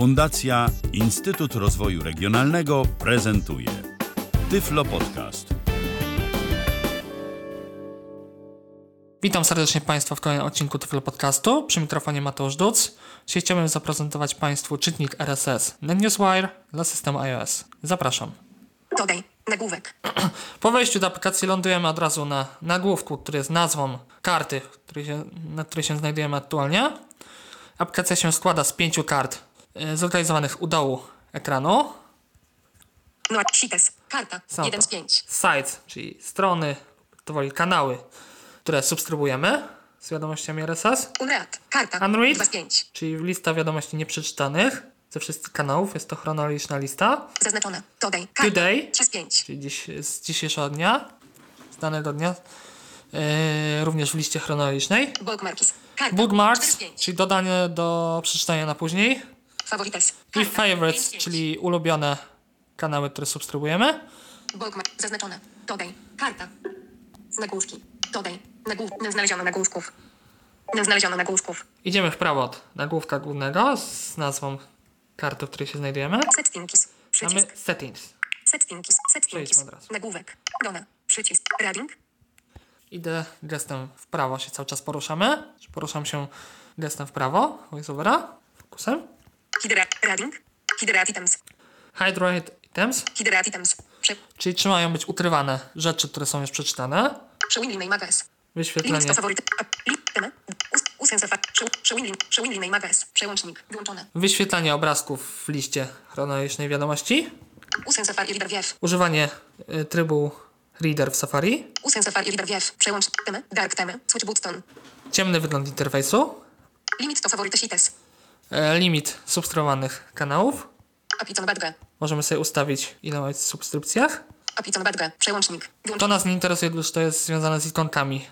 Fundacja Instytut Rozwoju Regionalnego prezentuje Tyflo Podcast. Witam serdecznie Państwa w kolejnym odcinku Tyflo Podcastu. Przy mikrofonie Mateusz Duc. Dzisiaj chciałbym zaprezentować Państwu czytnik RSS NetNewsWire dla systemu iOS. Zapraszam. Dodaj nagłówek. Po wejściu do aplikacji lądujemy od razu na nagłówku, który jest nazwą karty, się, na której się znajdujemy aktualnie. Aplikacja się składa z pięciu kart zlokalizowanych u dołu ekranu. No, Sites. Karta. Są 1 to z 5. sites, czyli strony, to woli kanały, które subskrybujemy z wiadomościami RSS. Unread. Karta. Unread? 2 z 5. Czyli lista wiadomości nieprzeczytanych ze wszystkich kanałów. Jest to chronologiczna lista. Zaznaczone. Dodaj. Karta. Today, 3 z 5. czyli dziś, z dzisiejszego dnia, z danego dnia, yy, również w liście chronologicznej. Bookmarks. Karta. 4 z Bookmarks, 5. czyli dodanie do przeczytania na później. Favorites. I favorites, czyli ulubione kanały, które subskrybujemy. Bookmark. Zaznaczone. Dodaj. Karta. Nagłówki. Dodaj. Nagłów... Znaleziono nagłówków. Znaleziono nagłówków. Idziemy w prawo od nagłówka głównego z nazwą karty, w której się znajdujemy. Settings. Mamy settings. Settings. Settings. Nagłówek. Dona. Przycisk. Reading. Idę gestem w prawo, się cały czas poruszamy. Poruszam się gestem w prawo, voiceovera, fokusem. Hidra. Reading. Hidra items. Right items, Hidra items. Prze... czyli czy mają być ukrywane rzeczy, które są już przeczytane. Name. Limit Wyświetlenie. Przełącznik. Wyłączone. Wyświetlanie obrazków w liście chronologicznej wiadomości. Używanie y, trybu Reader w Safari. Usen Safari Reader VF. Przełącz temy. Dark temy. Switch button. Ciemny wygląd interfejsu. Limit to faworyty sites. E, limit subskrybowanych kanałów. Możemy sobie ustawić ile ma w subskrypcjach. Przełącznik. To nas nie interesuje, gdyż to jest związane z ikonkami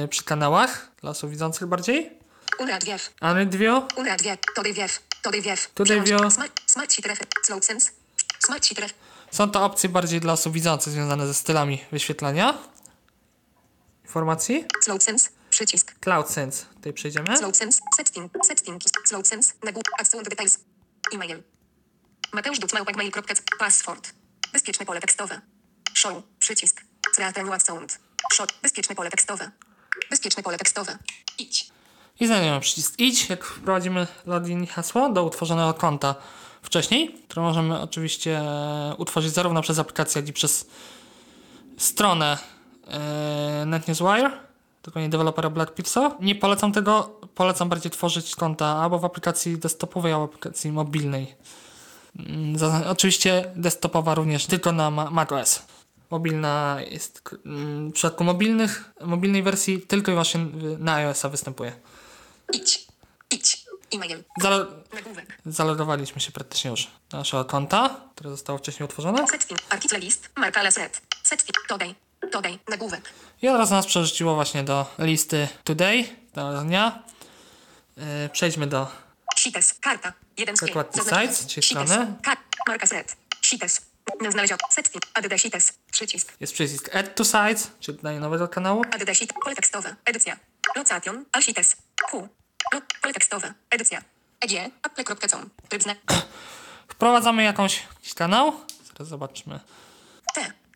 yy, przy kanałach, dla osób widzących bardziej. Smart, sheet ref. Slow sense. Smart sheet ref. Są to opcje bardziej dla osób widzących związane ze stylami wyświetlania informacji. Slow sense. Przycisk. Cloud Sense, tutaj przejdziemy. Slow sense. Setting. Setting. Slow sense. Nagłów. Account details. E-mail. Mateusz Ducmałpagmail.com. Password. Bezpieczne pole tekstowe. Show. Przycisk. Create sound. Show. Bezpieczne pole tekstowe. Bezpieczne pole tekstowe. Idź. I znajdujemy przycisk idź, jak wprowadzimy login i hasło do utworzonego konta wcześniej, które możemy oczywiście e, utworzyć zarówno przez aplikację, jak i przez stronę e, NetNewsWire, tylko nie dewelopera Black Pixel. Nie polecam tego, polecam bardziej tworzyć konta albo w aplikacji desktopowej, albo w aplikacji mobilnej. Mm, Oczywiście desktopowa również tylko na Ma- macOS. Mobilna jest, mm, w przypadku mobilnych, mobilnej wersji tylko i właśnie na iOS-a występuje. Idź. Idź. E-mail. Zalo- zalogowaliśmy się praktycznie już do naszego konta, które zostało wcześniej utworzone. Setting. Article list. Marka set. Setting. Dodaj. Dodaj. Nagłówek. I od razu nas przerzuciło właśnie do listy Today, danego dnia. Yy, przejdźmy do Sites. Karta. Jeden z. Zakładki sites, czyli strony. Marka set. Sites. Nie znaleziono. Setting. Add sites. Przycisk. jest przycisk Add to Sites, czyli dodanie nowego kanału. Sheet. Pole tekstowe. Edycja. Location. Alsites. Q. Pole tekstowe. Edycja. EG. Apple.com. Tryb znak. Wprowadzamy jakąś, jakiś kanał. Zaraz zobaczmy.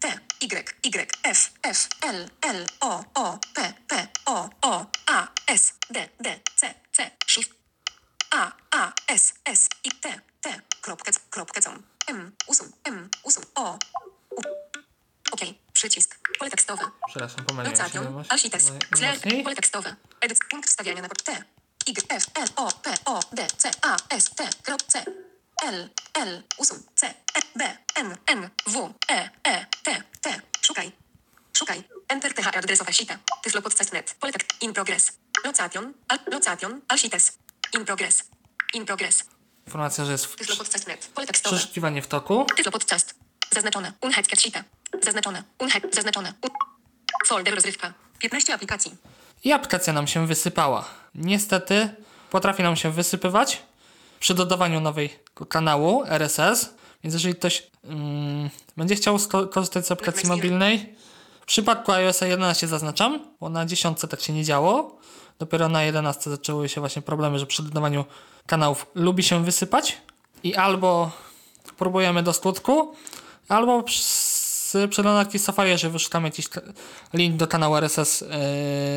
T. T. Y. Y. F. F. L. L. O. O. P. P. O. O. A. S. D. D. C. C. Shift. A. A. S. S. I. T. T. Kropkę. Kropkę. Com. M. Usun. M. Usun. O. U. OK. Przycisk. Pole tekstowe. Przepraszam, pomyliłem się. Najmocniej- Alsites. Najmocniej. Pole tekstowe. Edyc. Punkt wstawiania na T. Y. F. L. O. P. O. D. C. A. S. T. Krop. C. L. L. Usun. C. E. B. N. N. W. E. E. T. T. Szukaj. Szukaj. Enter TH adresowa sita. Tyflo podcast.net. Pole tek. In progress. Location. Al. Location. Alsites. In progress. In progress. Informacja, że jest w Tyflo podcast.net. Pole tekstowe. przeszukiwanie w toku. Tyflo podcast. Zaznaczone. Unhead sita. Zaznaczone. Unhead. Zaznaczone. Un... Folder rozrywka. 15 aplikacji. I aplikacja nam się wysypała. Niestety potrafi nam się wysypywać przy dodawaniu nowego kanału RSS. Więc jeżeli ktoś mm, będzie chciał korzystać z aplikacji mobilnej, w przypadku iOS 11 zaznaczam, bo na 10 tak się nie działo. Dopiero na 11 zaczęły się właśnie problemy, że przy dodawaniu kanałów lubi się wysypać i albo próbujemy do skutku, albo z przeglądarki Safari, jeżeli wyszukamy jakiś link do kanału RSS,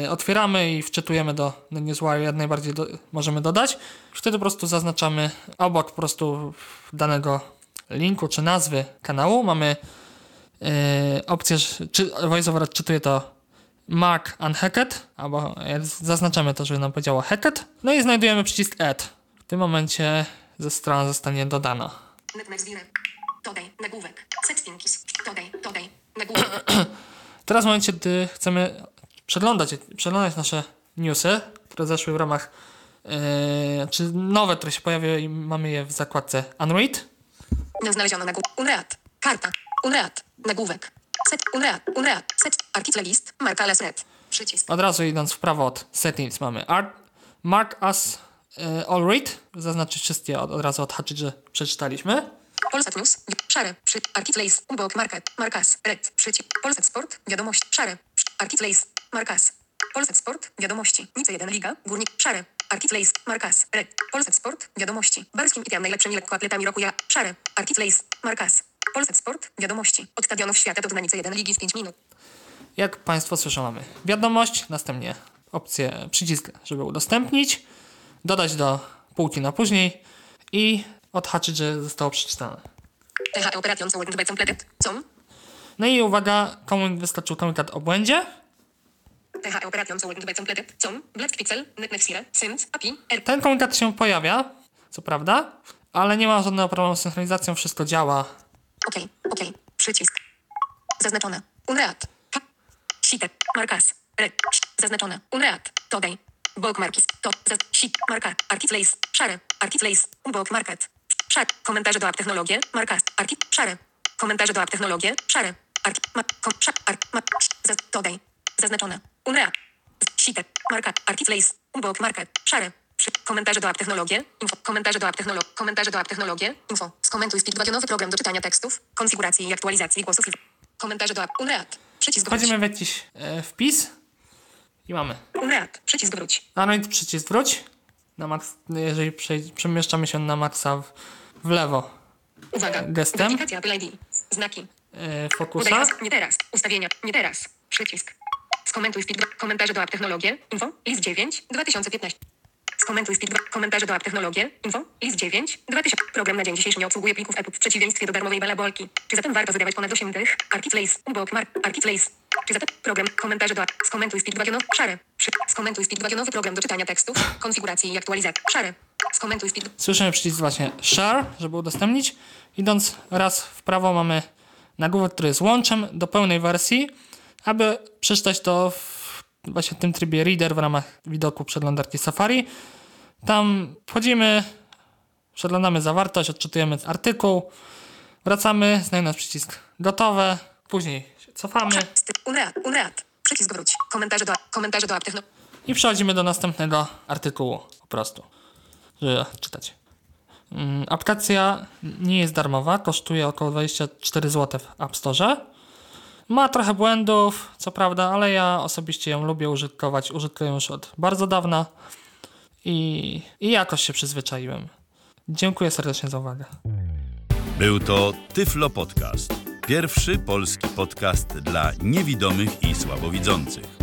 yy, otwieramy i wczytujemy do, do newswire, jak najbardziej do, możemy dodać. Wtedy po prostu zaznaczamy obok po prostu danego linku czy nazwy kanału. Mamy yy, opcję, czy VoiceOver czytuje to Mark Unhacked, albo zaznaczamy to, żeby nam powiedziało Hacked. No i znajdujemy przycisk Add. W tym momencie ze strona zostanie dodana. Dodaj, nagłówek, settings, dodaj, dodaj, nagłówek. Teraz w momencie, gdy chcemy przeglądać, przeglądać nasze newsy, które zeszły w ramach, yy, czy nowe, które się pojawiły i mamy je w zakładce Unread. Znaleziono nagłówek, unread, karta, unread, nagłówek, set, unread, unread, set, article list, marka less red, przycisk. Od razu idąc w prawo od settings mamy art, mark as yy, all read, zaznaczyć wszystkie od, od razu odhaczyć, że przeczytaliśmy. Polsat News, szare, przy, Articlace, ubok, market, markas, red, przycisk, Polsat Sport, wiadomość, szare, Articlace, markas, Polsat Sport, wiadomości, Nice 1 Liga, Górnik, szare, Articlace, markas, red, Polsat Sport, wiadomości, Barskim i najlepszymi lekkoatletami roku ja, szare, Articlace, markas, Polsat Sport, wiadomości, od stadionów świata do Dnanice 1 Ligi w 5 minut. Jak Państwo słyszą, mamy wiadomość, następnie opcję, przycisk, żeby udostępnić, dodać do półki na później i odhaczyć, że zostało przeczytane. No i uwaga, komu wystarczył komunikat o błędzie. Ten komunikat się pojawia, co prawda, ale nie ma żadnego problemu z synchronizacją, wszystko działa. OK, OK. Przycisk. Zaznaczone. Unread. K. Sitek. Markas. Zaznaczone. Unread. Dodaj. Bulk markis. To. Z. Sit. Marka. Articlace. Szare. Articlace. Bulk market. Szare. Komentarze do app technologie. Marka. Arki. Szare. Komentarze do app technologie. Szare. Arki. Ma. Kom. Szare. Ark. Ma. Z. Dodaj. Zaznaczone. Unread. Sitek. Marka. Articlace. Bulk market. Szare. Przy. Komentarze do app technologie. Info. Komentarze do app technologie. Komentarze do app technologie. Info. Skomentuj speed 2 nowy program do czytania tekstów, konfiguracji i aktualizacji głosów. Komentarze do app. Unread. Przycisk. Wchodzimy w jakiś e, wpis i mamy. Unread. Przycisk wróć. Android przycisk wróć. Na max, jeżeli przemieszczamy się na maksa w, w lewo Uwaga. Gestem. Weryfikacja Apple ID. Znaki. Udaj fokusa. Nie teraz. Ustawienia. Nie teraz. Przycisk. Skomentuj speed 2. Komentarze do app technologie. Info. List 9. 2015. Skomentuj speed 2. Komentarze do app technologie. Info. List 9. 2000. Program na dzień dzisiejszy nie obsługuje plików EPUB w przeciwieństwie do darmowej balabolki. Czy zatem warto wydawać ponad 8 dych? Articlace. Ubok. Mark. Articlace. Czy zatem program. Komentarze do app. Skomentuj speed 2. No. Szare. Przy. Skomentuj speed 2. Nowy program do czytania tekstów, konfiguracji i aktualizacji. Szare. Skomentuj speed. Słyszymy przycisk właśnie share, żeby udostępnić. Idąc raz w prawo mamy nagłówek, który jest łączem do pełnej wersji, aby przeczytać to w właśnie tym trybie reader w ramach widoku przeglądarki Safari. Tam wchodzimy, przeglądamy zawartość, odczytujemy artykuł, wracamy, znajdując przycisk gotowe, później się cofamy. Przycisk wróć. Komentarze do, komentarze do app i przechodzimy do następnego artykułu po prostu, czytać. Mm, Aplikacja nie jest darmowa, kosztuje około 24 zł w App Store. Ma trochę błędów, co prawda, ale ja osobiście ją lubię użytkować. Użytkuję już od bardzo dawna i, i jakoś się przyzwyczaiłem. Dziękuję serdecznie za uwagę. Był to Tyflo Podcast. Pierwszy polski podcast dla niewidomych i słabowidzących.